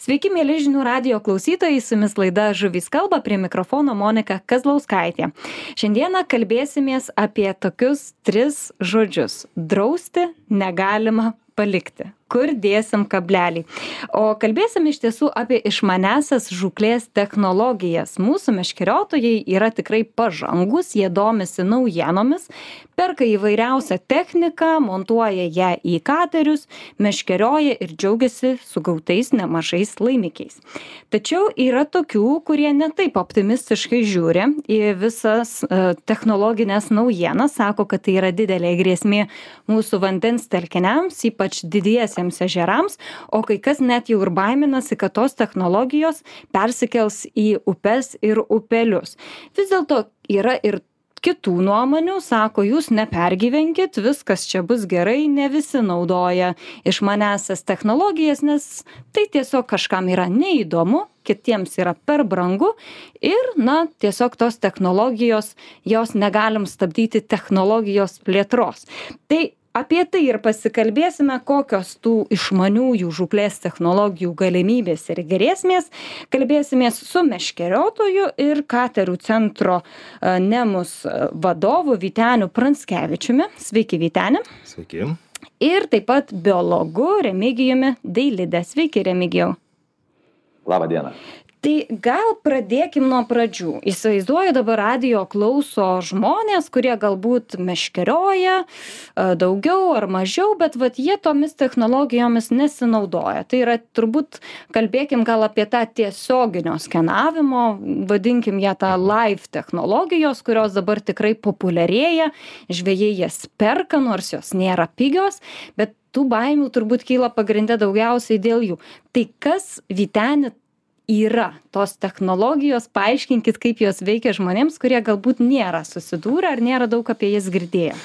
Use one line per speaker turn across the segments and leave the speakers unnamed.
Sveiki, mėly žinių radio klausytojai, su jumis laida Žuvys kalba prie mikrofono Monika Kazlauskaitė. Šiandieną kalbėsimės apie tokius tris žodžius - drausti negalima palikti kur dėsim kablelį. O kalbėsim iš tiesų apie išmanesias žuklės technologijas. Mūsų meškeriotojai yra tikrai pažangus, jie domisi naujienomis, perka įvairiausią techniką, montuoja ją į katerius, meškerioja ir džiaugiasi sugautais nemažais laimikiais. Tačiau yra tokių, kurie netaip optimistiškai žiūri į visas uh, technologinės naujienas, sako, kad tai yra didelė grėsmė mūsų vandens telkiniams, ypač didiesiams didiesiems ežerams o kai kas net jau ir baiminasi kad tos technologijos persikels į upes ir upelius. Vis dėlto yra ir kitų nuomonių sako jūs nepergyvenkit viskas čia bus gerai ne visi naudoja išmaniąsias technologijas nes tai tiesiog kažkam yra neįdomu kitiems yra per brangu ir na tiesiog tos technologijos jos negalim stabdyti technologijos plėtros. Tai apie tai ir pasikalbėsime kokios tų išmaniųjų žūklės technologijų galimybės ir grėsmės. Kalbėsimės su meškeriotoju ir katerių centro nemus vadovu vyteniu pranckevičiumi sveiki vyteni.
Sveiki.
ir taip pat biologu remigijumi dailide. Sveiki remigijau.
Labą dieną
tai gal pradėkim nuo pradžių. Įsivaizduoju dabar radijo klauso žmonės kurie galbūt meškerioja a, daugiau ar mažiau bet vat jie tomis technologijomis nesinaudoja. Tai yra turbūt kalbėkim gal apie tą tiesioginio skenavimo vadinkim ją tą live technologijos kurios dabar tikrai populiarėja. Žvejai jas perka nors jos nėra pigios bet tų baimių turbūt kyla pagrinde daugiausiai dėl jų. Tai kas vyteni yra tos technologijos paaiškinkit kaip jos veikia žmonėms kurie galbūt nėra susidūrę ar nėra daug apie jas girdėję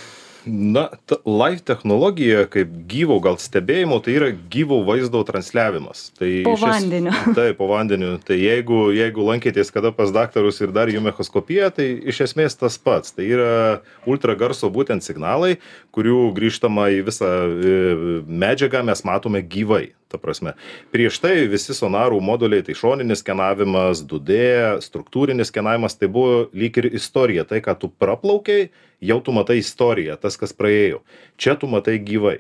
Na, ta live technologija, kaip gyvo gal stebėjimo, tai yra gyvo vaizdo transliavimas. Tai
po vandeniu.
Taip, po vandeniu. Tai jeigu, jeigu lankėtės kada pas daktarus ir dar jų mechoskopiją, tai iš esmės tas pats. Tai yra ultragarso būtent signalai, kurių grįžtama į visą e, medžiagą mes matome gyvai ta prasme. Prieš tai visi sonarų moduliai tai šoninis skenavimas du d struktūrinis skenavimas tai buvo lyg ir istorija. Tai ką tu praplaukei jau tu matai istoriją tas kas praėjo. Čia tu matai gyvai.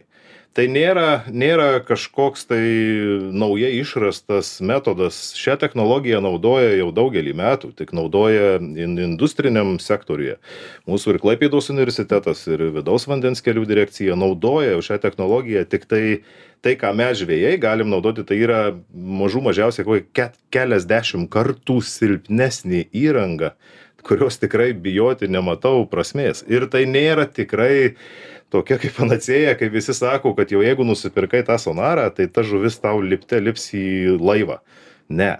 Tai nėra nėra kažkoks tai naujai išrastas metodas. Šią technologiją naudoja jau daugelį metų tik naudoja in industriniam sektoriuje. Mūsų ir klaipėdos universitetas ir vidaus vandens kelių direkcija naudoja šią technologiją tiktai tai ką mes žvejai galim naudoti tai yra mažų mažiausiai kokį ke keliasdešim kartų silpnesnė įranga kurios tikrai bijoti nematau prasmės. Ir tai nėra tikrai tokia kaip panacėja kaip visi sako kad jau jeigu nusipirkai tą sonarą tai ta žuvis tau lipte lips į laivą. Ne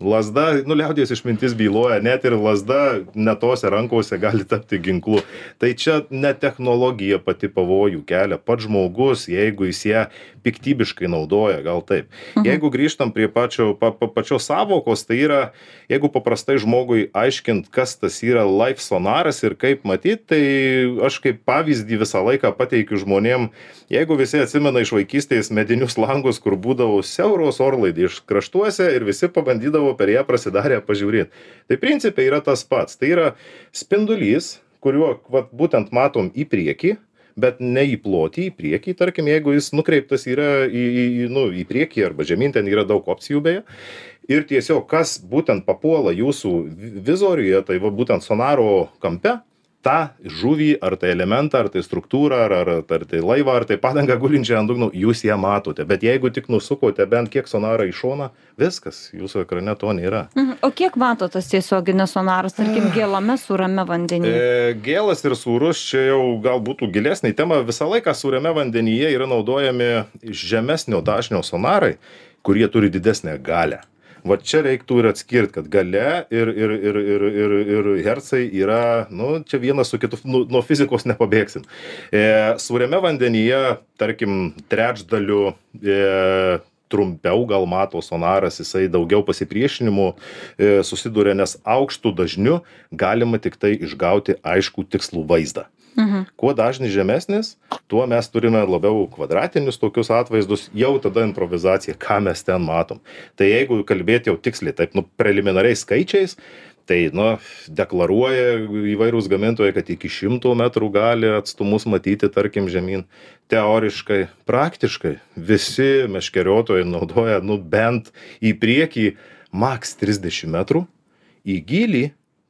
lazda nu liaudies išmintis byloja net ir lazda ne tose rankose gali tapti ginklu. Tai čia ne technologija pati pavojų kelia. Pats žmogus jeigu jis ją piktybiškai naudoja gal taip. Jeigu grįžtam prie pačio pa pa pačios sąvokos tai yra jeigu paprastai žmogui aiškint kas tas yra laif sonaras ir kaip matyt tai aš kaip pavyzdį visą laiką pateikiu žmonėm jeigu visi atsimena iš vaikystės medinius langus kur būdavo siauros orlaidės kraštuose ir visi pabandydavo būdavo per ją prasidarę pažiūrėt. Tai principe yra tas pats. Tai yra spindulys kuriuo vat būtent matom į priekį bet ne į plotį į priekį. Tarkim jeigu jis nukreiptas yra į į į nu į priekį arba žemyn ten yra daug opcijų beje. Ir tiesiog kas būtent papuola jūsų vizoriuje tai va būtent sonaro kampe tą žuvį ar tai elementą ar tai struktūrą ar ar ar tai laivą ar tai padangą gulinčią ant dugno jūs ją matote. Bet jeigu tik nusukote bent kiek sonarą į šoną viskas jūsų ekrane to nėra.
Mhm. o kiek mato tas tiesioginis sonaras tarkim gėlame sūrame vandenyje?
E, gėlas ir sūrus čia jau gal būtų gilesnė tema. Visą laiką sūriame vandenyje yra naudojami žemesnio dažnio sonarai kurie turi didesnę galią va čia reiktų ir atskirt kad galia ir ir ir ir ir ir hercai yra nu čia vienas su kitu nu nuo fizikos nepabėgsim. E sūriame vandenyje tarkim trečdaliu e trumpiau gal mato sonaras jisai daugiau pasipriešinimų e susiduria nes aukštu dažniu galima tiktai išgauti aiškų tikslų vaizdą Mhm. Kuo dažnis žemesnis, tuo mes turime labiau kvadratinius tokius atvaizdus, jau tada improvizacija, ką mes ten matom. Tai jeigu kalbėti jau tiksliai, taip, nu, preliminariais skaičiais, tai, nu, deklaruoja įvairūs gamintojai, kad iki šimto metrų gali atstumus matyti, tarkim, žemyn. Teoriškai, praktiškai visi meškeriotojai naudoja, nu, bent į priekį maks 30 metrų, į gilį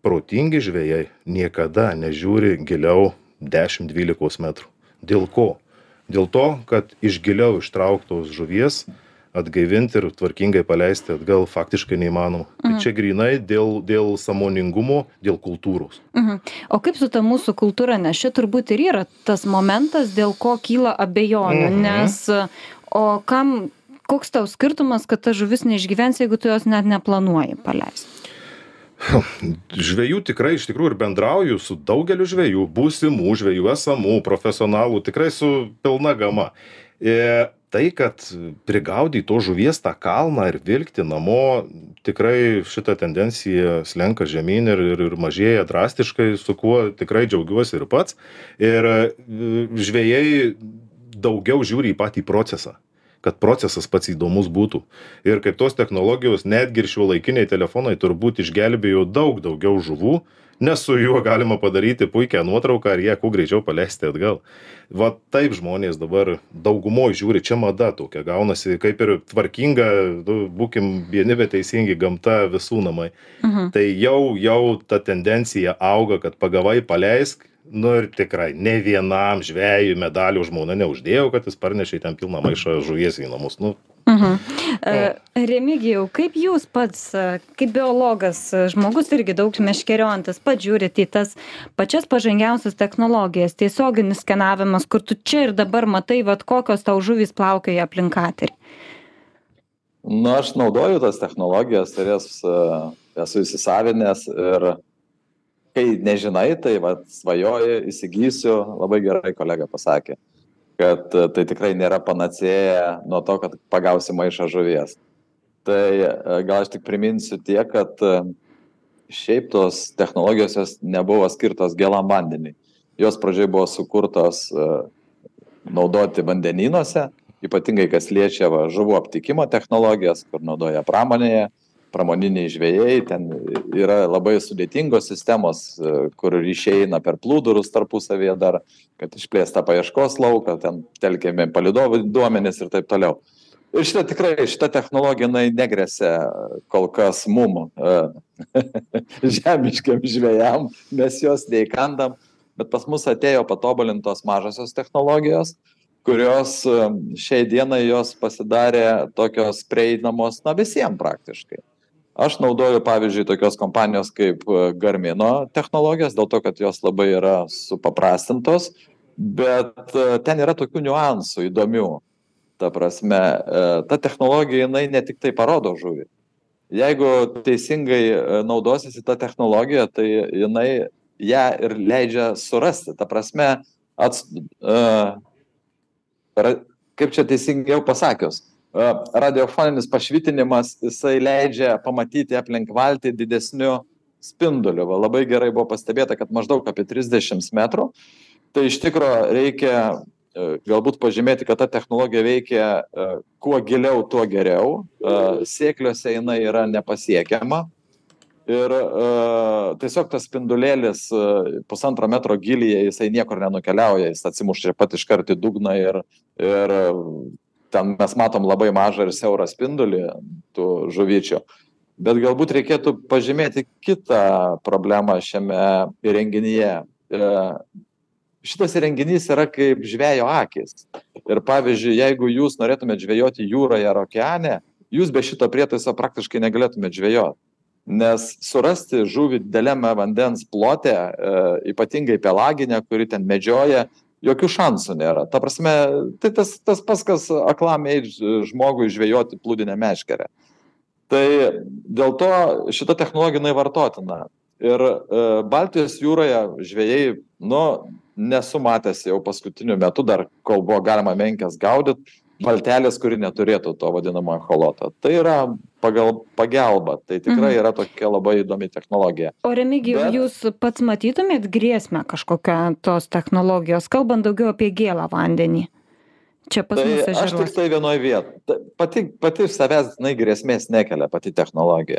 protingi žvejai niekada nežiūri giliau 10-12 metrų. Dėl ko? Dėl to, kad iš giliau ištrauktos žuvies atgaivinti ir tvarkingai paleisti atgal faktiškai neįmanoma. Tai mhm. Tai čia grinai dėl, dėl samoningumo, dėl kultūros.
Mhm. O kaip su ta mūsų kultūra, nes čia turbūt ir yra tas momentas, dėl ko kyla abejonių, mhm. nes o kam, koks tau skirtumas, kad ta žuvis neišgyvens, jeigu tu jos net neplanuoji paleisti?
Žvėjų tikrai iš tikrųjų ir bendrauju su daugeliu žvėjų, būsimų žvėjų, esamų, profesionalų, tikrai su pilna gama. E, tai, kad prigaudyti to žuvies tą kalną ir vilkti namo, tikrai šita tendencija slenka žemyn ir, ir, ir mažėja drastiškai, su kuo tikrai džiaugiuosi ir pats. Ir e, žvėjai daugiau žiūri į patį procesą kad procesas pats įdomus būtų. Ir kaip tos technologijos, netgi ir šiuolaikiniai telefonai turbūt išgelbėjo daug daugiau žuvų, nes su juo galima padaryti puikią nuotrauką ir ją kuo greičiau paleisti atgal. Va taip žmonės dabar daugumoje žiūri, čia mada tokia gaunasi, kaip ir tvarkinga, nu, būkim vieni bet teisingi, gamta visų namai. Mhm. Tai jau, jau ta tendencija auga, kad pagavai paleisk, nu ir tikrai ne vienam žvejui medalių žmona neuždėjau, kad jis parnešė ten pilną maišą žuvies į namus. Nu,
Mhm. Uh, Remigijau, kaip jūs pats, e, kaip biologas, e, žmogus irgi daug meškeriojantis, pats žiūrite į tas pačias pažangiausias technologijas, tiesioginis skenavimas, kur tu čia ir dabar matai, vad kokios tau žuvys plaukioja aplinkaterį?
Na, aš naudoju tas technologijas ir jas uh, esu įsisavinęs ir kai nežinai, tai va, svajoji, įsigysiu, labai gerai kolega pasakė, kad e, tai tikrai nėra panacėja nuo to, kad pagausi maišą žuvies. Tai e, gal aš tik priminsiu tie, kad e, šiaip tos technologijos jos nebuvo skirtos gelam vandeniui. Jos pradžioj buvo sukurtos naudoti vandenynuose, ypatingai kas liečia va, žuvų aptikimo technologijas, kur naudoja pramonėje pramoniniai žvejai, ten yra labai sudėtingos sistemos, e, kur išeina per plūdurus tarpusavėje dar, kad išplėsta paieškos lauką, ten telkiami palidovai duomenys ir taip toliau. Ir šitą tikrai, šitą technologiją jinai negresia kol kas mum, e, žemiškiam žvėjam, mes jos neįkandam, bet pas mus atėjo patobulintos mažosios technologijos, kurios e, šiai dienai jos pasidarė tokios prieinamos, na visiems praktiškai aš naudoju pavyzdžiui tokios kompanijos kaip e, garmino technologijas dėl to kad jos labai yra supaprastintos bet e, ten yra tokių niuansų įdomių. Ta prasme e, ta technologija jinai ne tiktai parodo žuvį. Jeigu teisingai naudosiesi ta technologija tai jinai ją ir leidžia surasti. Ta prasme ats, uh, kaip čia teisingiau pasakius radiofoninis pašvitinimas jisai leidžia pamatyti aplink valtį didesniu spinduliu. Va, labai gerai buvo pastebėta, kad maždaug apie 30 metrų. Tai iš tikrųjų reikia galbūt pažymėti, kad ta technologija veikia kuo giliau, tuo geriau. Sėkliuose jinai yra nepasiekiama. Ir uh, tiesiog tas spindulėlis uh, pusantro metro gilyje, jisai niekur nenukeliauja, jis atsimušia pat iš karto į dugną ir, ir ten mes matom labai mažą ir siaurą spindulį tų žuvyčių. Bet galbūt reikėtų pažymėti kitą problemą šiame įrenginyje. E, šitas įrenginys yra kaip žvėjo akis. Ir pavyzdžiui, jeigu jūs norėtumėte žvejoti jūroje ar okeane, jūs be šito prietaiso praktiškai negalėtumėte žvejoti. Nes surasti žuvį dideliame vandens plote, e, ypatingai pelaginę, kuri ten medžioja, jokių šansų nėra. Ta prasme, tai tas, tas pas, kas aklam eiti žmogui žvejoti plūdinę meškerę. Tai dėl to šita technologija jinai vartotina. Ir e, Baltijos jūroje žvėjai, nu, nesu matęs jau paskutiniu metu, dar kol buvo galima menkės gaudyti, valtelės, kuri neturėtų to vadinamo echoloto. Tai yra pagal pagalbą. Tai tikrai
Mhm.
yra tokia labai įdomi technologija.
O remigijau,
Bet-
jūs pats matytumėt grėsmę kažkokią tos technologijos, kalbant daugiau apie gėlą vandenį? Čia pas
Tai
mus
aš tik
ežeruose.
tai vienoje vietoje. Pati, pati iš savęs, jinai grėsmės nekelia, pati technologija.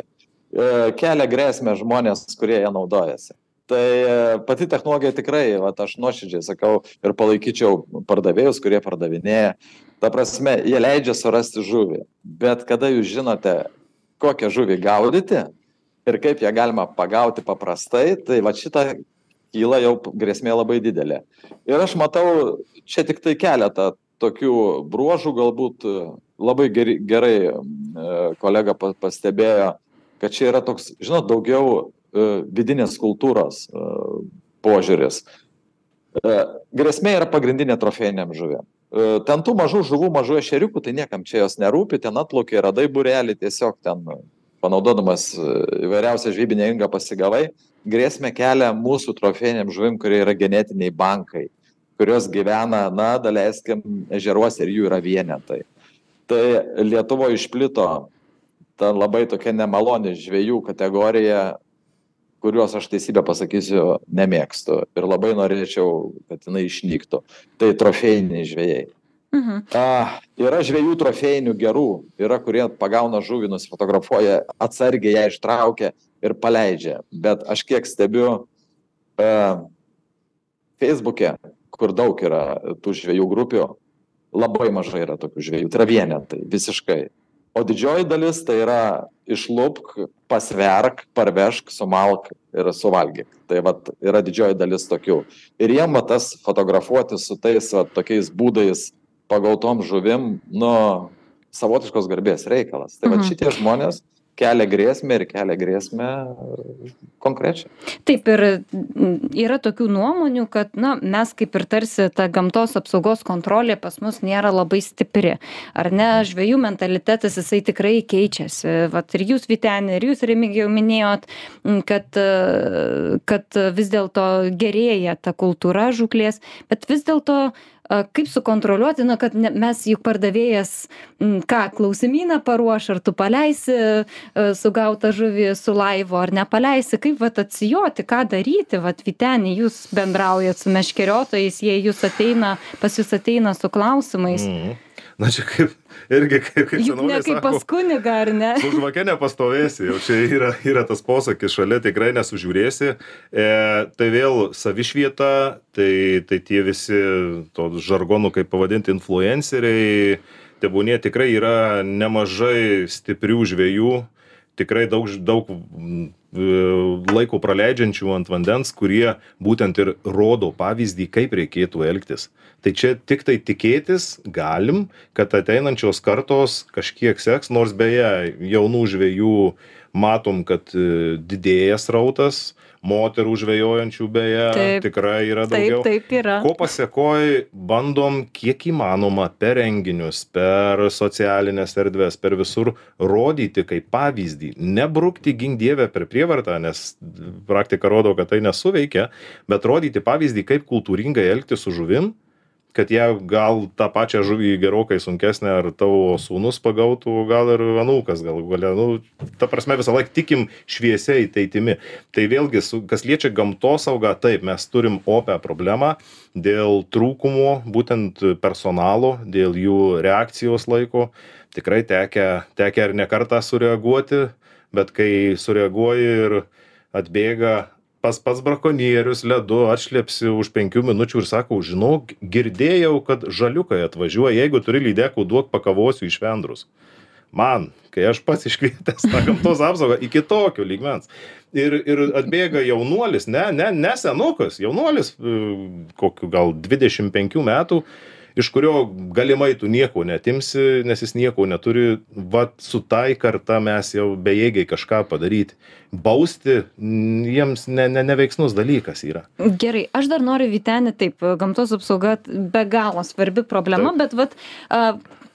E, Kelia grėsmę žmonės, kurie ją naudojasi. Tai e, pati technologija tikrai, vat, aš nuoširdžiai sakau ir palaikyčiau pardavėjus, kurie pardavinėja. Ta prasme, jie leidžia surasti žuvį. Bet kada jūs žinote, kokią žuvį gaudyti ir kaip ją galima pagauti paprastai, tai va šitą kyla jau grėsmė labai didelė. Ir aš matau čia tik tai keletą tokių bruožų, galbūt e, labai gerai e, kolega pa- pastebėjo, kad čia yra toks, žinot, daugiau e, vidinės kultūros e, požiūris. Grėsmė yra pagrindinė trofėjiniam žuvėm. Ten tų mažų žuvų, mažų ešeriukų, tai niekam čia jos nerūpi, ten atplaukė, radai burelį, tiesiog ten e, panaudodamas e, įvairiausią žvybinę ingą pasigavai. Grėsmė kelia mūsų trofėjiniam žuvim, kurie yra genetiniai bankai, kurios gyvena, na, daleiskim, ežeruose ir jų yra vienetai. Tai Lietuvoje išplito ta labai tokia nemaloni žvėjų kategorija, kuriuos aš teisybę pasakysiu, nemėgstu ir labai norėčiau, kad jinai išnyktų. Tai trofėjiniai žvėjai.
Mhm.
A, yra žvėjų trofėjinių gerų, yra kurie pagauna žuvį, nusifotografuoja, atsargiai ją ištraukia ir paleidžia. Bet aš kiek stebiu uh, Facebook'e, kur daug yra tų žvėjų grupių, labai mažai yra tokių žvėjų. Tai yra vienetai, visiškai. O didžioji dalis tai yra išlupk, pasverk, parvežk, sumalk ir suvalgyk. Tai vat, yra didžioji dalis tokių. Ir jiem va, tas fotografuoti su tais va, tokiais būdais pagautom žuvim, nu, savotiškos garbės reikalas. Tai va
Mhm.
šitie žmonės kelia grėsmę ir kelia grėsmę e, konkrečiai.
Taip ir yra tokių nuomonių, kad na, mes kaip ir tarsi ta gamtos apsaugos kontrolė pas mus nėra labai stipri. Ar ne, žvėjų mentalitetas jisai tikrai keičiasi. Vat ir jūs, Vitenė, ir jūs, Remigijau, minėjot, kad, e, kad vis dėlto gerėja ta kultūra žuklės, bet vis dėlto a, kaip sukontroliuoti, na, kad ne, mes juk pardavėjas, m, ką, klausimyną paruoš, ar tu paleisi e, sugautą žuvį su laivu, ar nepaleisi, kaip vat atsijoti, ką daryti, vat Vitenį, jūs bendraujat su meškeriotojais, jie jūs ateina, pas jūs ateina su klausimais.
Mhm. Na čia kaip, irgi kaip, kaip
Juk ne kaip
sako,
pas kunigą, ar ne?
Su žvake nepastovėsi, jau čia yra, yra tas posakis, šalia tikrai nesužiūrėsi. E, tai vėl savišvieta, tai, tai tie visi, to žargonų, kaip pavadinti, influenceriai, tebūnie tikrai yra nemažai stiprių žvėjų, tikrai daug, daug laiko praleidžiančių ant vandens, kurie būtent ir rodo pavyzdį, kaip reikėtų elgtis. Tai čia tik tai tikėtis galim, kad ateinančios kartos kažkiek seks, nors beje jaunų žvėjų matom, kad e, didėja srautas, moterų žvejojančių beje
Taip.
tikrai yra
Taip,
daugiau.
taip yra.
Ko pasiekoji, bandom kiek įmanoma per renginius, per socialinės erdvės, per visur rodyti kaip pavyzdį. Nebrukti gingdievę per prievartą, nes praktika rodo, kad tai nesuveikia, bet rodyti pavyzdį, kaip kultūringai elgtis su žuvim, kad ją gal tą pačią žuvį gerokai sunkesnę ar tavo sūnus pagautų, gal ir anūkas gal galia. Nu, ta prasme visą laiką tikim šviesiai ateitimi. Tai vėlgi, kas liečia gamtosaugą, taip, mes turim opę problemą dėl trūkumo būtent personalo, dėl jų reakcijos laiko. Tikrai tekia, tekia ir nekartą sureaguoti, bet kai sureaguoji ir atbėga pas pats brakonierius ledu atšlepsi už penkių minučių ir sako žinok girdėjau kad žaliukai atvažiuoja jeigu turi lydekų duok pakavosiu iš vendrus. Man kai aš pats iškvietęs tą gamtos apsaugą iki tokio lygmens. Ir ir atbėga jaunuolis ne ne ne senukas jaunuolis e, kokių gal dvidešim penkių metų iš kurio galimai tu nieko neatimsi nes jis nieko neturi. Vat su tai karta mes jau bejėgiai kažką padaryti. Bausti jiems ne ne neveiksnus dalykas yra.
Gerai, aš dar noriu Vitenį, taip, gamtos apsauga be galo svarbi problema,
Taip.
bet vat, a,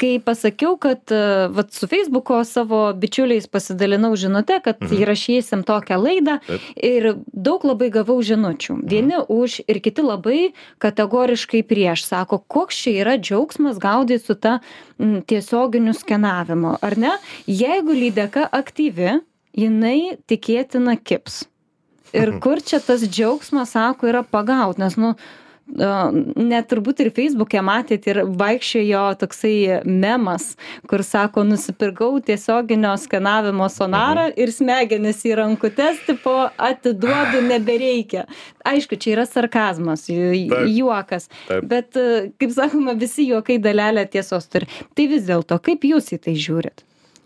kai pasakiau kad e, vat su feisbuko savo bičiuliais pasidalinau žinute kad
Mhm.
įrašysim tokią laidą
Taip.
ir daug labai gavau žinučių. Vieni už ir kiti labai kategoriškai prieš. Sako koks čia yra džiaugsmas gaudyt su ta m, tiesioginiu skenavimu ar ne? Jeigu lydeka aktyvi jinai tikėtina kibs ir kur čia tas džiaugsmas sako yra pagaut? Nes nu net turbūt ir feisbuke matėt ir vaikščiojo toksai memas kur sako nusipirkau tiesioginio skanavimo sonarą ir smegenis į rankutes tipo atiduodu nebereikia aišku čia yra sarkazmas
Taip.
juokas
Taip.
bet kaip sakoma visi juokai dalelę tiesos turi tai vis dėlto kaip jūs į tai žiūrit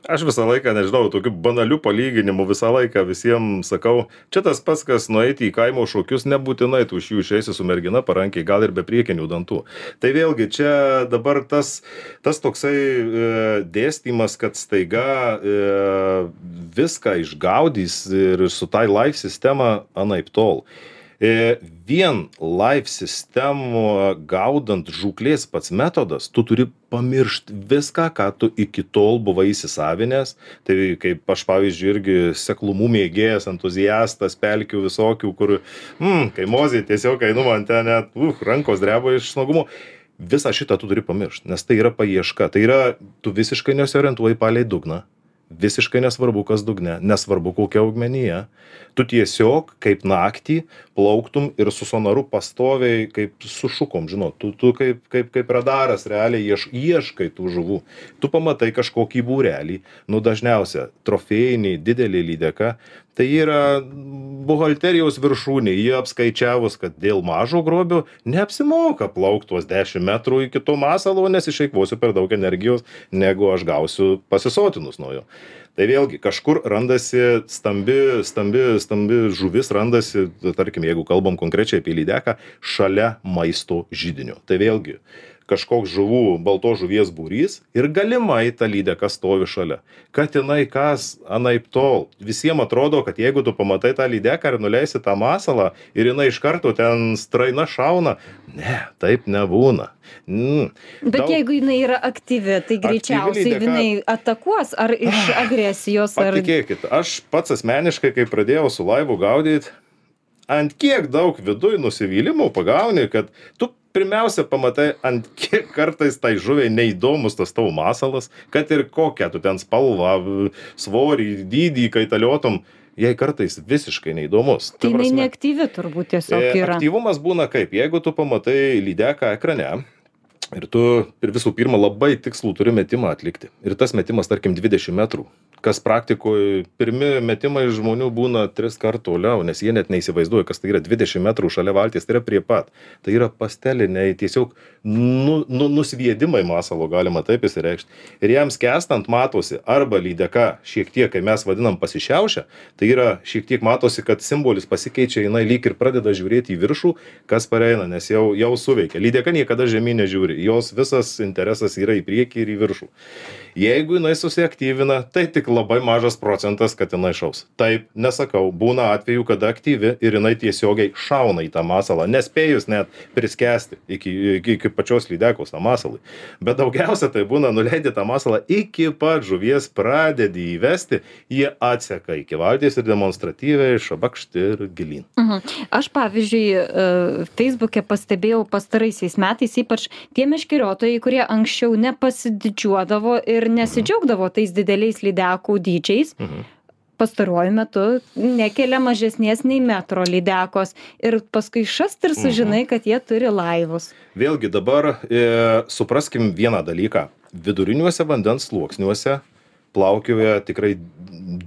aš visą laiką nežinau tokių banalių palyginimų visą laiką visiem sakau čia tas pats kas nueiti į kaimo šokius nebūtinai tu iš jų išeisi su mergina parankiai gal ir be priekinių dantų. Tai vėlgi čia dabar tas tas toksai e, dėstymas kad staiga e, viską išgaudys ir su tai live sistema anaip tol vien live sistemą gaudant žūklės pats metodas, tu turi pamiršti viską, ką tu iki tol buvai įsisavinęs. Tai kaip aš pavyzdžiui irgi seklumų mėgėjas, entuziastas, pelkių visokių, kur, mm, kai mozė tiesiog einu man ten net, uh, rankos dreba iš smagumo. Visą šitą tu turi pamiršti, nes tai yra paieška. Tai yra, tu visiškai nesiorientuoji palei dugną. Visiškai nesvarbu, kas dugne, nesvarbu, kokia augmenija. Tu tiesiog kaip naktį plauktum ir su sonaru pastoviai, kaip su šukom, žinot, tu, tu kaip, kaip, kaip radaras realiai ieš, ieškai tų žuvų. Tu pamatai kažkokį būrelį, nu dažniausia, trofėjinį, didelį lydeka, tai yra buhalterijos viršūnė, jie apskaičiavus, kad dėl mažo grobio neapsimoka plaukti tuos 10 metrų iki to masalo, nes išeikvosiu per daug energijos, negu aš gausiu pasisotinus nuo jo. Tai vėlgi kažkur randasi stambi, stambi, stambi žuvis, randasi, tarkim, jeigu kalbam konkrečiai apie lydeką, šalia maisto žydinio. Tai vėlgi kažkoks žuvų, balto žuvies būrys ir galimai ta lydeka stovi šalia. Kad jinai kas, anaip tol. Visiems atrodo, kad jeigu tu pamatai tą lydeką ir nuleisi tą masalą ir jinai iš karto ten straina šauna, ne, taip nebūna. Mm.
bet
Daug-
jeigu jinai yra aktyvi tai greičiausiai
lydeka-
jinai atakuos ar iš agresijos ar
Patikėkit, aš pats asmeniškai, kai pradėjau su laivu gaudyti, ant kiek daug viduj nusivylimų pagauni, kad tu pirmiausia pamatai, ant kiek kartais tai žuviai neįdomus tas tavo masalas, kad ir kokią tu ten spalvą, svorį, dydį kaitaliotum, jai kartais visiškai neįdomus. Ta
tai jinai neaktyvi turbūt tiesiog
E,
yra
Aktyvumas būna kaip, jeigu tu pamatai lydeką ekrane ir tu ir visų pirma labai tikslų turi metimą atlikti. Ir tas metimas, tarkim, 20 metrų. Kas praktikoje pirmi metimai žmonių būna tris kartų toliau, nes jie net neįsivaizduoja, kas tai yra 20 metrų šalia valties, tai yra prie pat. Tai yra pasteliniai, tiesiog nu, nu, nusviedimai masalo, galima taip įsireikšti. Ir jam skęstant matosi arba lydeka šiek tiek, kai mes vadinam pasišiaušę, tai yra šiek tiek matosi, kad simbolis pasikeičia, jinai lyg ir pradeda žiūrėti į viršų, kas pareina, nes jau, jau suveikia. Lydeka niekada žemyn nežiūri, jos visas interesas yra į priekį ir į viršų. Jeigu jinai susiaktyvina, tai tik labai mažas procentas, kad jinai šaus. Taip, nesakau, būna atvejų, kada aktyvi ir jinai tiesiogiai šauna į tą masalą, nespėjus net priskesti iki, iki, iki pačios lydekos tą masalą. Bet daugiausia tai būna nuleidė tą masalą iki pat žuvies pradedi įvesti, jie atseka iki valties ir demonstratyviai šabakšti ir gilin.
Mhm. Aš pavyzdžiui, e, Facebook'e pastebėjau pastaraisiais metais, ypač tie meškeriotojai, kurie anksčiau nepasididžiuodavo ir nesidžiaugdavo tais dideliais lydekų dydžiais,
Mhm.
Pastaruoju metu nekelia mažesnės nei metro lydekos ir paskui šast ir sužinai, kad jie turi laivus.
Vėlgi dabar e, supraskim vieną dalyką. Viduriniuose vandens sluoksniuose plaukioja tikrai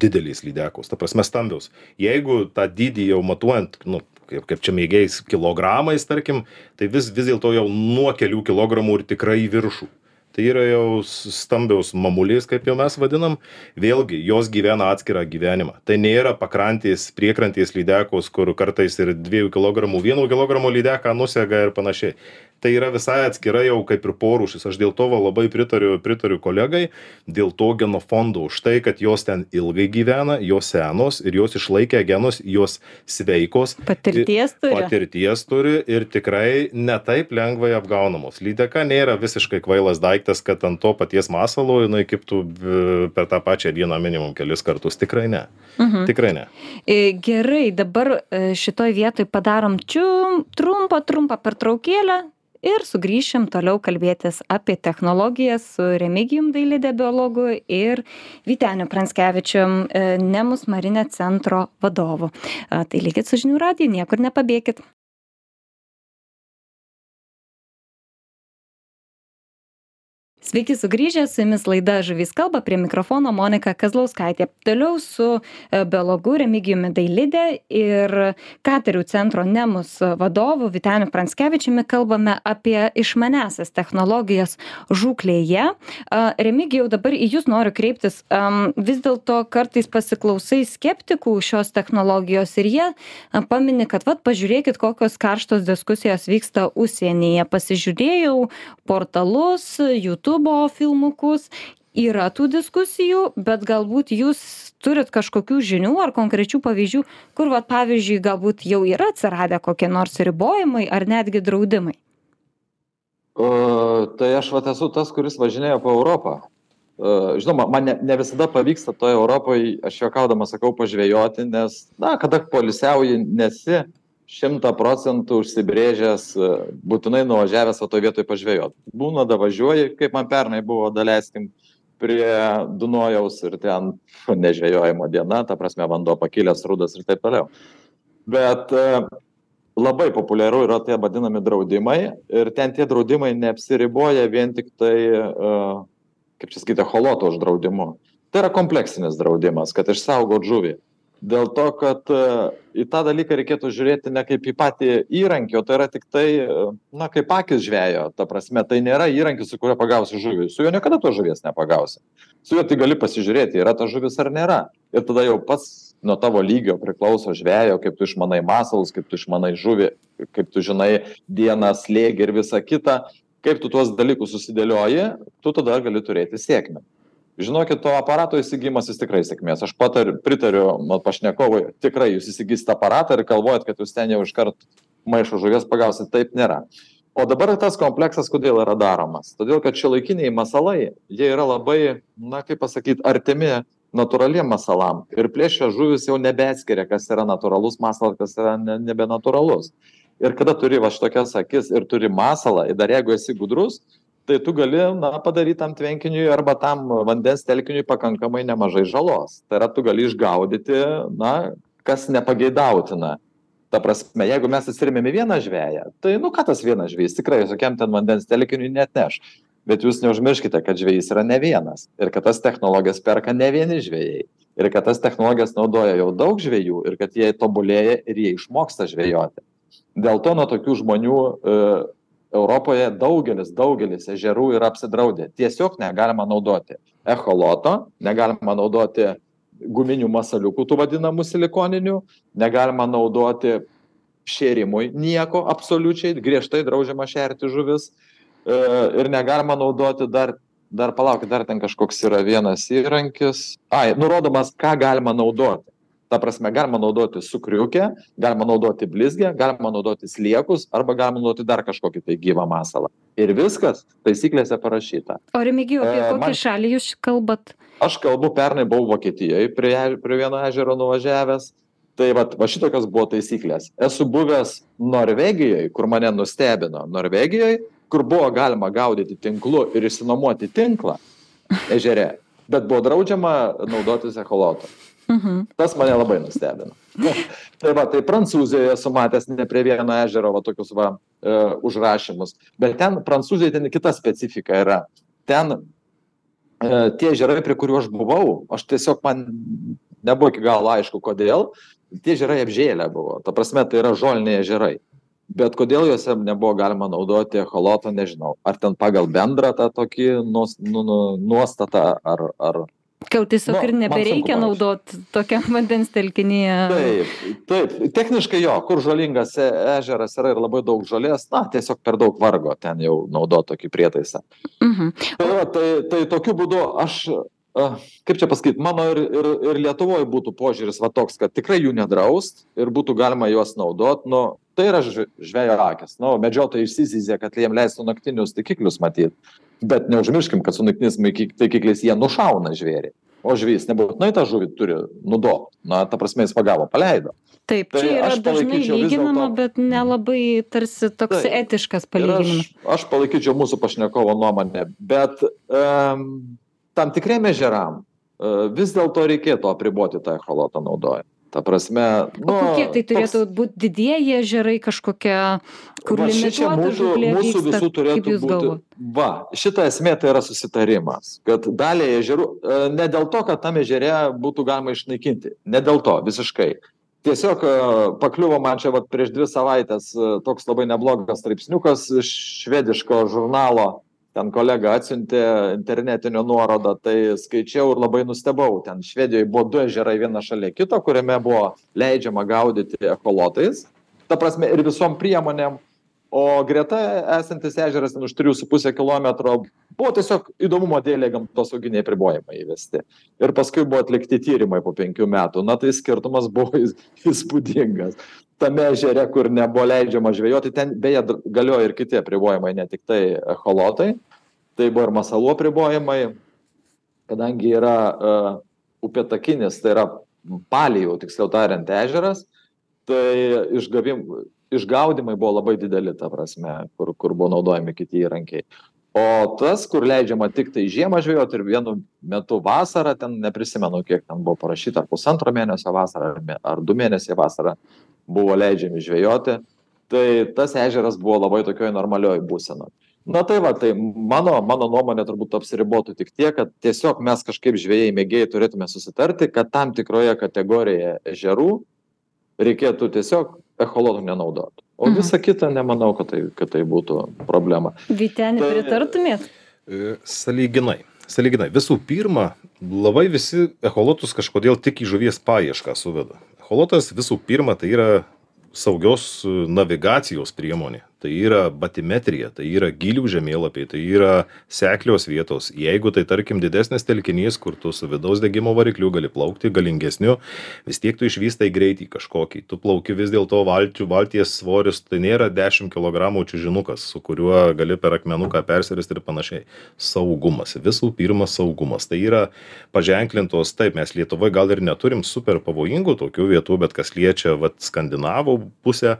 didelės lydekos, ta prasme stambios. Jeigu tą dydį jau matuojant, nu, kaip, kaip čia mėgiais kilogramais, tarkim, tai vis, vis dėlto jau nuo kelių kilogramų ir tikrai į viršų. Tai yra jau stambios mamulės, kaip jau mes vadinam. Vėlgi, jos gyvena atskirą gyvenimą. Tai nėra pakrantės, priekrantės lydekos, kur kartais ir 2 kg, 1 kg lydeką nusega ir panašiai. Tai yra visai atskira jau kaip ir porūšis. Aš dėl to va labai pritariu pritariu kolegai dėl to genofondo už tai kad jos ten ilgai gyvena jos senos ir jos išlaikė genus jos sveikos.
Patirties turi.
Patirties turi ir tikrai ne taip lengvai apgaunamos. Lydeka nėra visiškai kvailas daiktas kad ant to paties masalo jinai kibtų per tą pačią dieną minimum kelis kartus. Tikrai ne. Mhm. tikrai ne.
E, gerai dabar e, šitoj vietoj padarom čium trumpą trumpą pertraukėlę ir sugrįšim toliau kalbėtis apie technologijas su remigijum dailidė biologu ir vyteniu pranckevičium e, nemus marine centro vadovu. Tai likit su žinių radiju niekur nepabėkit Sveiki sugrįžę, su jumis laida Žuvys kalba, prie mikrofono Monika Kazlauskaitė. Toliau su e, biologu Remigijumi Dailidė ir Katerių centro Nemus vadovu Viteniu Pranskevičiumi kalbame apie išmanesias technologijas žūklėje. Remigijau, dabar į jūs noriu kreiptis. Vis dėlto kartais pasiklausai skeptikų šios technologijos ir jie pamini, kad, vad, pažiūrėkit, kokios karštos diskusijos vyksta užsienyje. Pasižiūrėjau portalus, YouTube jutubo filmukus yra tų diskusijų bet galbūt jūs turit kažkokių žinių ar konkrečių pavyzdžių kur vat pavyzdžiui galbūt jau yra atsiradę kokie nors ribojimai ar netgi draudimai?
O, tai aš vat esu tas kuris važinėja po europą. Žinoma man ne, ne visada pavyksta toje europoje aš juokaudamas sakau pažvejoti nes na kada poilsiauji nesi šimtą procentų užsibrėžęs e, būtinai nuvažiavęs va toj vietoj pažvejot. Būna davažiuoji kaip man pernai buvo daleiskim prie dunojaus ir ten nežvejojimo diena ta prasme vanduo pakilęs rudas ir taip toliau. Bet e, labai populiaru yra tie vadinami draudimai ir ten tie draudimai neapsiriboja vien tiktai e, kaip čia sakyt echoloto uždraudimu. Tai yra kompleksinis draudimas kad išsaugot žuvį dėl to kad e, į tą dalyką reikėtų žiūrėti ne kaip į patį įrankį o tai yra tiktai e, na kaip akys žvejo. Ta prasme tai nėra įrankis su kuriuo pagausi žuvį. Su juo niekada tos žuvies nepagausi. Su juo tik gali pasižiūrėti yra ta žuvis ar nėra. Ir tada jau pats nuo tavo lygio priklauso žvejo kaip tu išmanai masalus kaip tu išmanai žuvį kaip tu žinai dieną slėgį ir visa kita. Kaip tu tuos dalykus susidėlioji tu tada gali turėti sėkmę žinokit to aparato įsigijimas jis tikrai sėkmės. Aš patariu pritariu pašnekovui. Tikrai jūs įsigysit aparatą ir galvojat kad jūs ten jau iškart maišą žuvies pagausit. Taip nėra. O dabar tas kompleksas kodėl yra daromas. Todėl kad šiuolaikiniai masalai jie yra labai na kaip pasakyt artimi natūraliem masalam. Ir plėšrios žuvys jau nebeatskiria kas yra natūralus masalas kas yra ne nebenatūralus ir kada turi va šitokias akis ir turi masalą ir dar jeigu esi gudrus tai tu gali na padaryt tam tvenkiniui arba tam vandens telkiniui pakankamai nemažai žalos. Tai yra tu gali išgaudyti na kas nepageidautina. Ta prasme jeigu mes atsiremiam į vieną žveją tai nu ką tas vienas žvejys tikrai jokiam ten vandens telkiniui neatneš. Bet jūs neužmirškite kad žvejys yra ne vienas ir kad tas technologijas perka ne vieni žvejai. Ir kad tas technologijas naudoja jau daug žvejų ir kad jie tobulėja ir jie išmoksta žvejoti. Dėl to nuo tokių žmonių e, europoje daugelis daugelis ežerų yra apsidraudę. Tiesiog negalima naudoti echoloto negalima naudoti guminių masaliukų tų vadinamų silikoninių negalima naudoti šėrimui nieko absoliučiai griežtai draudžiama šerti žuvis e, ir negalima naudoti dar dar palaukit dar ten kažkoks yra vienas įrankis. Ai nurodomas ką galima naudoti ta prasme galima naudoti sukriukę galima naudoti blizgę galima naudoti sliekus arba galima naudoti dar kažkokį tai gyvą masalą. Ir viskas taisyklėse parašyta.
O remigijau apie e, kokią šalį jūs kalbat?
Aš kalbu pernai buvau vokietijoj prie prie vieno ežero nuvažiavęs. Tai vat va šitokios buvo taisyklės. Esu buvęs norvegijoj kur mane nustebino norvegijoj kur buvo galima gaudyti tinklu ir išsinuomoti tinklą ežere bet buvo draudžiama naudotis echolotu Mhm. Tas mane labai nustebino. tai va, tai Prancūzijoje esu matęs ne prie vieno ežero va tokius va e, užrašymus, bet ten Prancūzijoje ten kita specifika yra. Ten e, tie ežerai, prie kurių aš buvau, aš tiesiog man nebuvo iki galo aišku, kodėl, tie ežerai apžėlę buvo. Ta prasme, tai yra žoliniai ežerai. Bet kodėl juose nebuvo galima naudoti echolotą, nežinau. Ar ten pagal bendrą tą tokį nu, nu, nuostatą, ar, ar,
Gal tiesiog
Nu,
ir nebereikia naudot tokiam vandens telkinyje.
Taip, taip, techniškai jo, kur žalingas e- ežeras yra ir labai daug žolės, na, tiesiog per daug vargo ten jau naudoti tokį prietaisą.
Mhm.
Tai, va, tai, tai tokiu būdu aš, a, kaip čia pasakyti, mano ir, ir, ir Lietuvoje būtų požiūris va toks, kad tikrai jų nedraust ir būtų galima juos naudot. Nu, tai yra ž- žvejo akis. Nu, medžiotojai išsizizė, kad jiem leistų naktinius taikiklius matyti. Bet neužmirškim, kad su naktiniais maiki- taikikliais jie nušauna žvėrį. O žvėris nebūtinai tą žuvį turi nudot. Na, ta prasme, jis pagavo, paleido.
Taip,
Tai
čia yra dažnai lyginama, bet nelabai tarsi toks
Taip.
etiškas palyginimas.
aš, aš palaikyčiau mūsų pašnekovo nuomonę, bet um, tam tikriem ežeram uh, vis dėlto reikėtų apriboti tą echolotą naudojimą. Ta prasme,
O
nu,
kokie tai turėtų
toks-
būti didieji ežerai kažkokie, kur limituota
mūsų, mūsų visų turėtų būti.
galvojate?
Va, šita esmė tai yra susitarimas, kad dalį ežerų, e, ne dėl to, kad tam ežere būtų galima išnaikinti, ne dėl to visiškai. Tiesiog e, pakliuvo man čia vat, prieš dvi savaitės e, toks labai neblogas straipsniukas iš švediško žurnalo. Ten kolega atsiuntė internetinio nuorodą, tai skaičiau ir labai nustebau. Ten Švedijoje buvo du ežerai viena šalia kito, kuriame buvo leidžiama gaudyti echolotais. Ta prasme ir visom priemonėm. O greta esantis ežeras ten už 3,5 km buvo tiesiog įdomumo dėlė gamtosauginiai pribojimai įvesti. Ir paskui buvo atlikti tyrimai po penkių metų. Na tai skirtumas buvo įs- įspūdingas. Tame ežere, kur nebuvo leidžiama žvejoti, ten beje galioja ir kiti apribojimai, ne tik tai echolotai. Tai buvo ir masalų apribojimai, kadangi yra uh, upėtakinis, tai yra palijų, tiksliau tariant, ežeras, tai išgavim, išgaudimai buvo labai dideli, ta prasme, kur, kur buvo naudojami kiti įrankiai. O tas, kur leidžiama tik tai žiemą žvejoti ir vienu metu vasarą, ten neprisimenu, kiek ten buvo parašyta, ar pusantro mėnesio vasarą, ar, mė- ar du mėnesiai vasarą buvo leidžiami žvejoti, tai tas ežeras buvo labai tokioj normalioj būsenoje. Na tai va, tai mano, mano nuomonė turbūt apsiribotų tik tiek, kad tiesiog mes kažkaip žvėjai mėgėjai turėtume susitarti, kad tam tikroje kategorijoje ežerų reikėtų tiesiog echolotų nenaudoti. O
Mhm.
visa kita nemanau, kad tai, kad tai būtų problema.
Vytenį
Tai-
pritartumėt?
E, Saliginai. Saliginai. Visų pirma, labai visi echolotus kažkodėl tik į žuvies paiešką suveda. Echolotas visų pirma tai yra saugios e, navigacijos priemonė. Tai yra batimetrija, tai yra gilių žemėlapiai, tai yra seklios vietos. Jeigu tai tarkim didesnis telkinys, kur tu su vidaus degimo varikliu gali plaukti galingesniu, vis tiek tu išvystai greitį kažkokį. Tu plauki vis dėlto valčių, valties svoris, tai nėra 10 kg čižinukas, su kuriuo gali per akmenuką persiristi ir panašiai. Saugumas. Visų pirma, saugumas. Tai yra paženklintos, taip, mes Lietuvoje gal ir neturim super pavojingų tokių vietų, bet kas liečia vat, skandinavų pusę,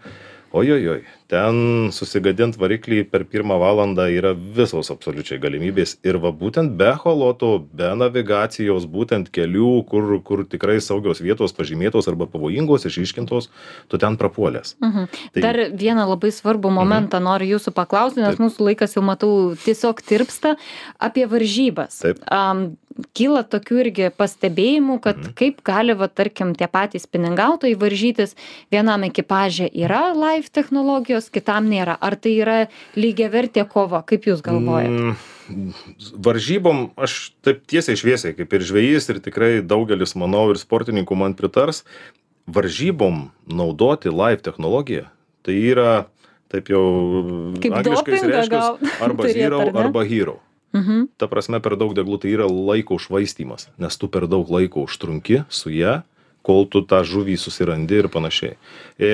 ojojoj, ten susigadint variklį per pirmą valandą yra visos absoliučiai galimybės. Ir va būtent be holoto, be navigacijos, būtent kelių, kur, kur tikrai saugios vietos pažymėtos arba pavojingos, išiškintos, tu ten prapuolės.
Mhm.
Tai-
Dar vieną labai svarbų momentą noriu jūsų paklausti, nes
Taip.
mūsų laikas jau matau tiesiog tirpsta apie varžybas.
Taip.
Um, kyla tokių irgi pastebėjimų, kad
Mhm.
kaip gali, va, tarkim, tie patys piningautojai varžytis, vienam ekipaže yra live technologijos, kitam nėra. Ar tai yra lygiai vertė kova, kaip jūs galvojate?
Mm, Varžybom aš taip tiesiai šviesiai, kaip ir žvėjys, ir tikrai daugelis, manau, ir sportininkų man pritars, varžybom naudoti live technologiją, tai yra, taip jau
Kaip
reiškias,
gal
arba
turėt,
zero,
ar
arba hero.
Mhm.
Ta prasme, per daug deglų tai yra laiko užvaistymas, nes tu per daug laiko užtrunki su ją, kol tu tą žuvį susirandi ir panašiai. E,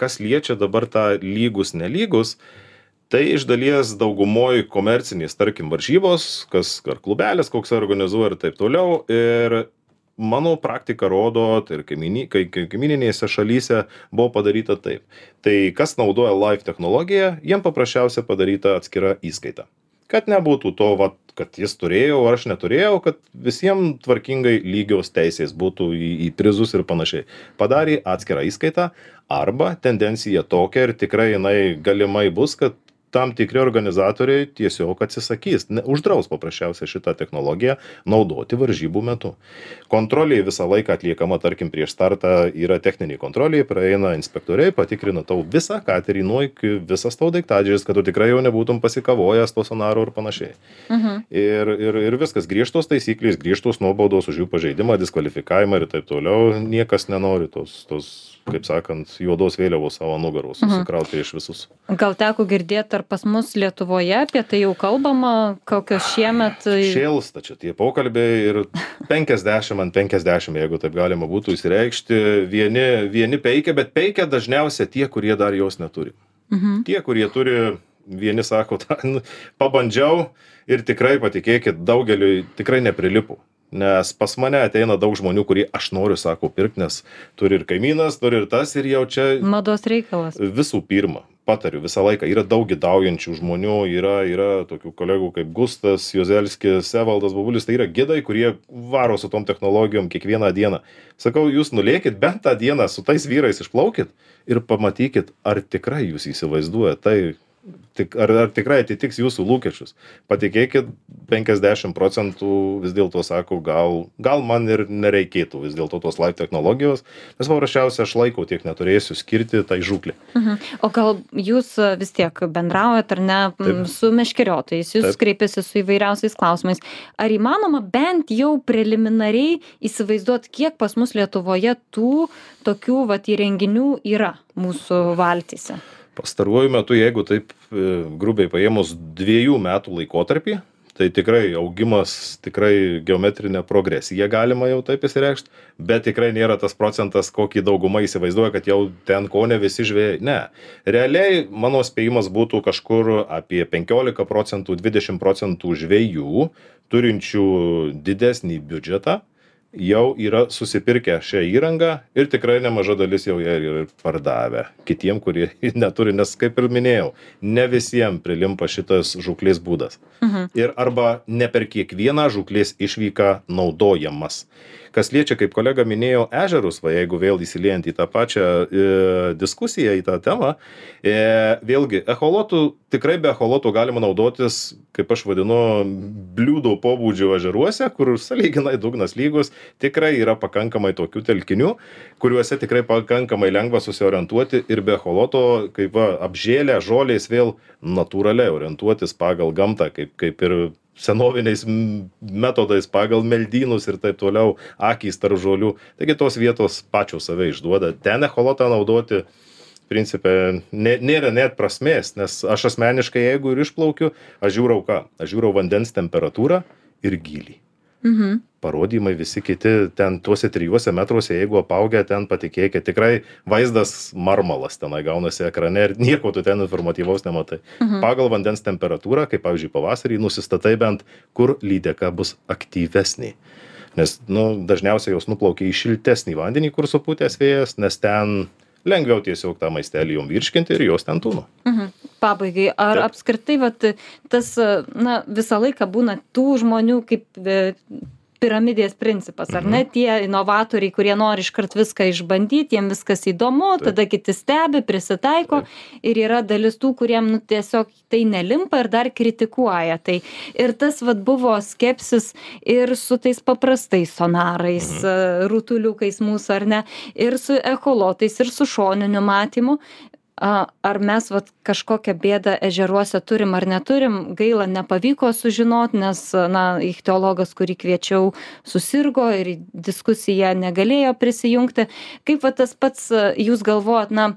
kas liečia dabar tą lygus, nelygus, tai iš dalies daugumoje komercinės, tarkim, varžybos, kas ar klubelis koks organizuoja ir taip toliau. Ir mano praktika rodo, tai ir kaimini- kai- kai- kaimininėse šalyse buvo padaryta taip. Tai kas naudoja live technologiją, jiem paprasčiausia padaryta atskira įskaita kad nebūtų to, vat, kad jis turėjo, ar aš neturėjau, kad visiems tvarkingai lygios teisės būtų į, į prizus ir panašiai. Padarė atskirą įskaitą arba tendencija tokia ir tikrai jinai galimai bus, kad tam tikri organizatoriai tiesiog atsisakys ne uždraus paprasčiausiai šitą technologiją naudoti varžybų metu. Kontrolė visą laiką atliekama tarkim prieš startą yra techninė kontrolė praeina inspektoriai patikrina tau visą katerį nuo iki visas tavo daiktadėžes kad tu tikrai jau nebūtum pasikavojęs to sonaro ir panašiai. Ir ir ir viskas griežtos taisyklės griežtos nuobaudos už jų pažeidimą diskvalifikavimą ir taip toliau niekas nenori tos tos kaip sakant juodos vėliavos savo nugaros susikraut prieš visus.
Gal teko girdėt ar pas mus lietuvoje apie tai jau kalbama kokios šiemet
šėlsta čia tie pokalbiai ir penkiasdešim ant penkiasdešim jeigu taip galima būtų išsireikšti vieni vieni peikia bet peikia dažniausia tie kurie dar jos neturi. Tie kurie turi vieni sako tą nu pabandžiau ir tikrai patikėkit daugeliui tikrai neprilipo nes pas mane ateina daug žmonių kurie aš noriu sako pirkt nes turi ir kaimynas turi ir tas ir jau čia
mados reikalas.
visų pirma patariu visą laiką. Yra daug gidaujančių žmonių yra yra tokių kolegų kaip gustas juozelskis evaldas bobulis tai yra gidai kurie varo su tom technologijom kiekvieną dieną. Sakau jūs nulėkit bent tą dieną su tais vyrais išplaukit ir pamatykit ar tikrai jūs įsivaizduojat tai tik ar ar tikrai atitiks jūsų lūkesčius patikėkit penkiasdešim procentų vis dėlto sako gal gal man ir nereikėtų vis dėlto tos laif technologijos nes paprasčiausia aš laiko tiek neturėsiu skirti tai žūklei
Mhm. O gal jūs e, vis tiek bendraujat ar ne
Taip.
su meškeriotojais, jūs
Taip.
kreipiasi su įvairiausiais klausimais. Ar įmanoma bent jau preliminariai įsivaizduoti, kiek pas mus Lietuvoje tų tokių vat įrenginių yra mūsų valtyse?
Pastaruoju metu jeigu taip e, grubiai paėmus dviejų metų laikotarpį tai tikrai augimas tikrai geometrine progresija galima jau taip išsireikšt bet tikrai nėra tas procentas kokį dauguma įsivaizduoja kad jau ten kone visi žvejai ne. Realiai mano spėjimas būtų kažkur apie penkiolika procentų dvidešim procentų žvejų turinčių didesnį biudžetą jau yra susipirkę šią įrangą ir tikrai nemaža dalis jau ją ir pardavę. Kitiem kurie neturi nes kaip ir minėjau ne visiem prilimpa šitas žūklės būdas. Ir arba ne per kiekvieną žūklės išvyką naudojamas. Kas liečia kaip kolega minėjo ežerus va jeigu vėl įsiliejant į tą pačią e, diskusiją į tą temą e, vėlgi echolotų tikrai be echolotų galima naudotis kaip aš vadinu bliūdo pobūdžio ežeruose kur sąlyginai dugnas lygus tikrai yra pakankamai tokių telkinių kuriuose tikrai pakankamai lengva susiorientuoti ir be echoloto kaip va apžėlę žolės vėl natūraliai orientuotis pagal gamtą kaip kaip ir senoviniais metodais pagal meldynus ir taip toliau akys tarp žolių. Taigi tos vietos pačios save išduoda. Ten echolotą naudoti principe nė nėra net prasmės nes aš asmeniškai jeigu ir išplaukiu aš žiūrau ką aš žiūrau vandens temperatūrą ir gylį.
Mhm.
parodymai visi kiti ten tuose trijuose metruose jeigu apaugę ten patikėkit tikrai vaizdas marmalas tenai gaunasi ekrane ir nieko tu ten informatyvaus nematai. Pagal vandens temperatūrą kaip pavyzdžiui pavasarį nusistatai bent kur lydeka bus aktyvesnė. Nes nu dažniausiai jos nuplaukia į šiltesnį vandenį kur supūtęs vėjas nes ten lengviau tiesiog tą maistelį jom virškinti ir jos ten tūno
Mhm. Pabaigai, ar
Taip.
apskritai vat, tas, na, visą laiką būna tų žmonių kaip e, piramidės principas, ar ne? Tie inovatoriai, kurie nori iškart viską išbandyti, jiems viskas įdomu, tada kiti stebi, prisitaiko ir yra dalis tų, kuriem nu, tiesiog tai nelimpa ir dar kritikuoja. Tai ir tas vat, buvo skepsis ir su tais paprastais sonarais, mhm. rutuliukais mūsų ar ne, ir su echolotais, ir su šoniniu matymu. A, Ar mes vat, kažkokią bėdą ežeruose turim ar neturim, gaila nepavyko sužinoti, nes, na, ichtiologas, kurį kviečiau, susirgo ir į diskusiją negalėjo prisijungti. Kaip va, tas pats jūs galvojat, na,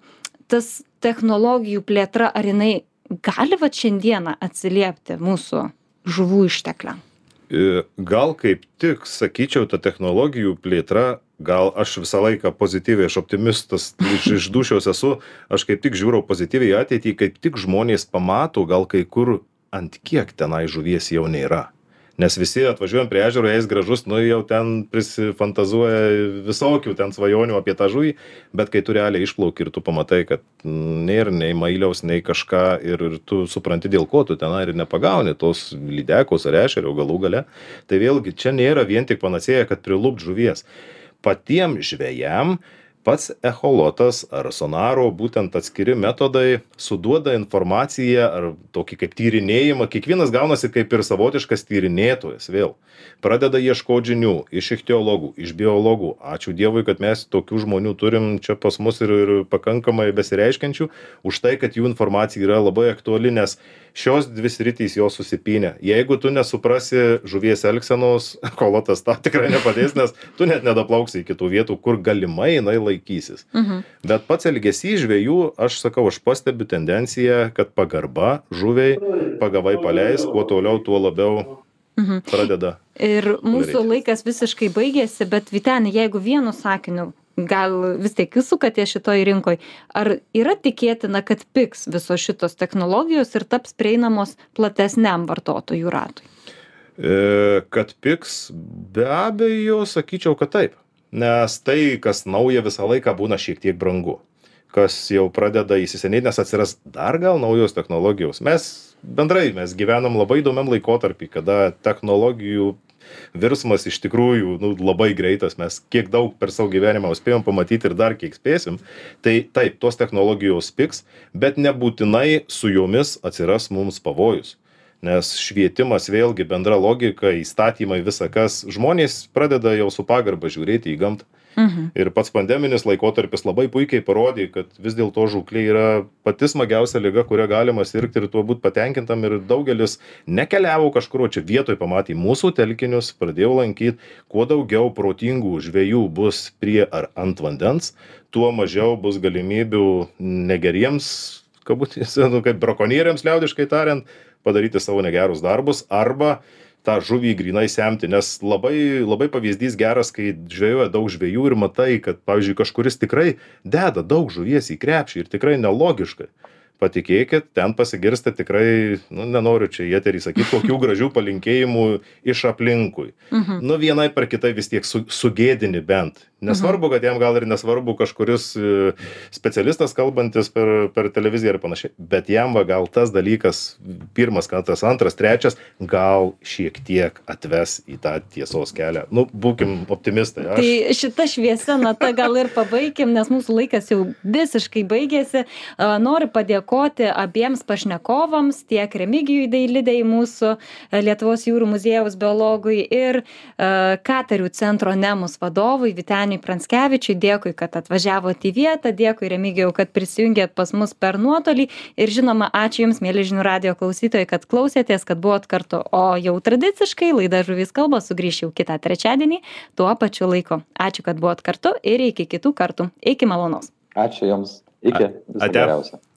tas technologijų plėtra, ar jinai gali va šiandieną atsiliepti mūsų žuvų ištekliam?
E, gal kaip tik sakyčiau ta technologijų plėtra gal aš visą laiką pozityviai aš optimistas iš iš dūšios esu aš kaip tik žiūriu pozityviai į ateitį kaip tik žmonės pamato gal kai kur ant kiek tenai žuvies jau nėra. Nes visi atvažiuojam prie ežero eis gražus nu jau ten prisifantazuoja visokių ten svajonių apie tą žuvį bet kai tu realiai išplauki ir tu pamatai kad nėr nei mailiaus nei kažką ir ir tu supranti dėl ko tu tenai ir nepagauni tos lydekos ar ešerio galų gale tai vėlgi čia nėra vien tik panacėja kad prilupt žuvies patiem žvejam pats echolotas ar sonaro būtent atskiri metodai suduoda informaciją ar tokį kaip tyrinėjimą. Kiekvienas gaunasi kaip ir savotiškas tyrinėtojas vėl. Pradeda ieškot žinių iš ichtiologų iš biologų. Ačiū dievui kad mes tokių žmonių turim čia pas mus ir ir pakankamai besireiškiančių už tai kad jų informacija yra labai aktuali nes šios dvi sritys jos susipynę. Jeigu tu nesuprasi žuvies elgsenos echolotas tau tikrai nepadės nes tu net nedaplauksi iki tų vietų kur galimai jinai laikysis
Mhm.
bet pats elgesys žvejų aš sakau aš pastebiu tendenciją kad pagarba žuviai pagavai paleisk kuo toliau tuo labiau
Mhm.
pradeda
Ir mūsų
Darytis.
laikas visiškai baigėsi, bet Vitenė, jeigu vienu sakiniu, gal vis tiek jūs sukatės šitoj rinkoj, ar yra tikėtina, kad piks visos šitos technologijos ir taps prieinamos platesniam vartotojų ratui?
E, kad pigs be abejo sakyčiau kad taip nes tai kas nauja visą laiką būna šiek tiek brangu. Kas jau pradeda įsisenėt nes atsiras dar gal naujos technologijos. Mes bendrai mes gyvenam labai įdomiam laikotarpy kada technologijų virsmas iš tikrųjų nu labai greitas. Mes kiek daug per savo gyvenimą spėjom pamatyt ir dar kiek spėsim. Tai taip tos technologijos pigs bet nebūtinai su jomis atsiras mums pavojus nes švietimas vėlgi bendra logika įstatymai visa kas. Žmonės pradeda jau su pagarba žiūrėti į gamtą.
Mhm.
ir pats pandeminis laikotarpis labai puikiai parodė kad vis dėlto žūklė yra pati smagiausia liga kuria galima sirgti ir tuo būt patenkintam. Ir daugelis nekeliavo kažkur o čia vietoj pamatė mūsų telkinius pradėjo lankyt. Kuo daugiau protingų žvejų bus prie ar ant vandens tuo mažiau bus galimybių negeriems kabutėse nu kaip brakonieriams liaudiškai tariant padaryti savo negerus darbus arba tą žuvį grynai semti nes labai labai pavyzdys geras kai žvejoja daug žvejų ir matai kad pavyzdžiui kažkuris tikrai deda daug žuvies į krepšį ir tikrai nelogiškai patikėkit ten pasigirsta tikrai nu nenoriu čia į eterį sakyt kokių gražių palinkėjimų iš aplinkui
Mhm.
nu vienaip ar kitaip vis tiek su sugėdini bent nesvarbu kad jam gal ir nesvarbu kažkuris e, specialistas kalbantis per per televiziją ir panašiai bet jam va gal tas dalykas pirmas kartas antras trečias gal šiek tiek atves į tą tiesos kelią nu būkim optimistai aš
Tai šita šviesia nata gal ir pabaikim, nes mūsų laikas jau visiškai baigėsi. Noriu padėkoti abiems pašnekovams, tiek Remigijui Dailidai, mūsų a, Lietuvos jūrų muziejaus biologui ir a, Katerių centro Nemus vadovui Viteniui Pranskevičiui. Dėkui, kad atvažiavote į vietą, dėkui Remigijau, kad prisijungėt pas mus per nuotolį ir žinoma, ačiū Jums, mėly žinių radio klausytojai, kad klausėtės, kad buvot kartu. O jau tradiciškai laida Žuvys kalba sugrįš jau kitą trečiadienį tuo pačiu laiku. Ačiū, kad buvot kartu ir iki kitų kartų. Iki malonaus.
Ačiū Jums. Iki. Viso geriausio.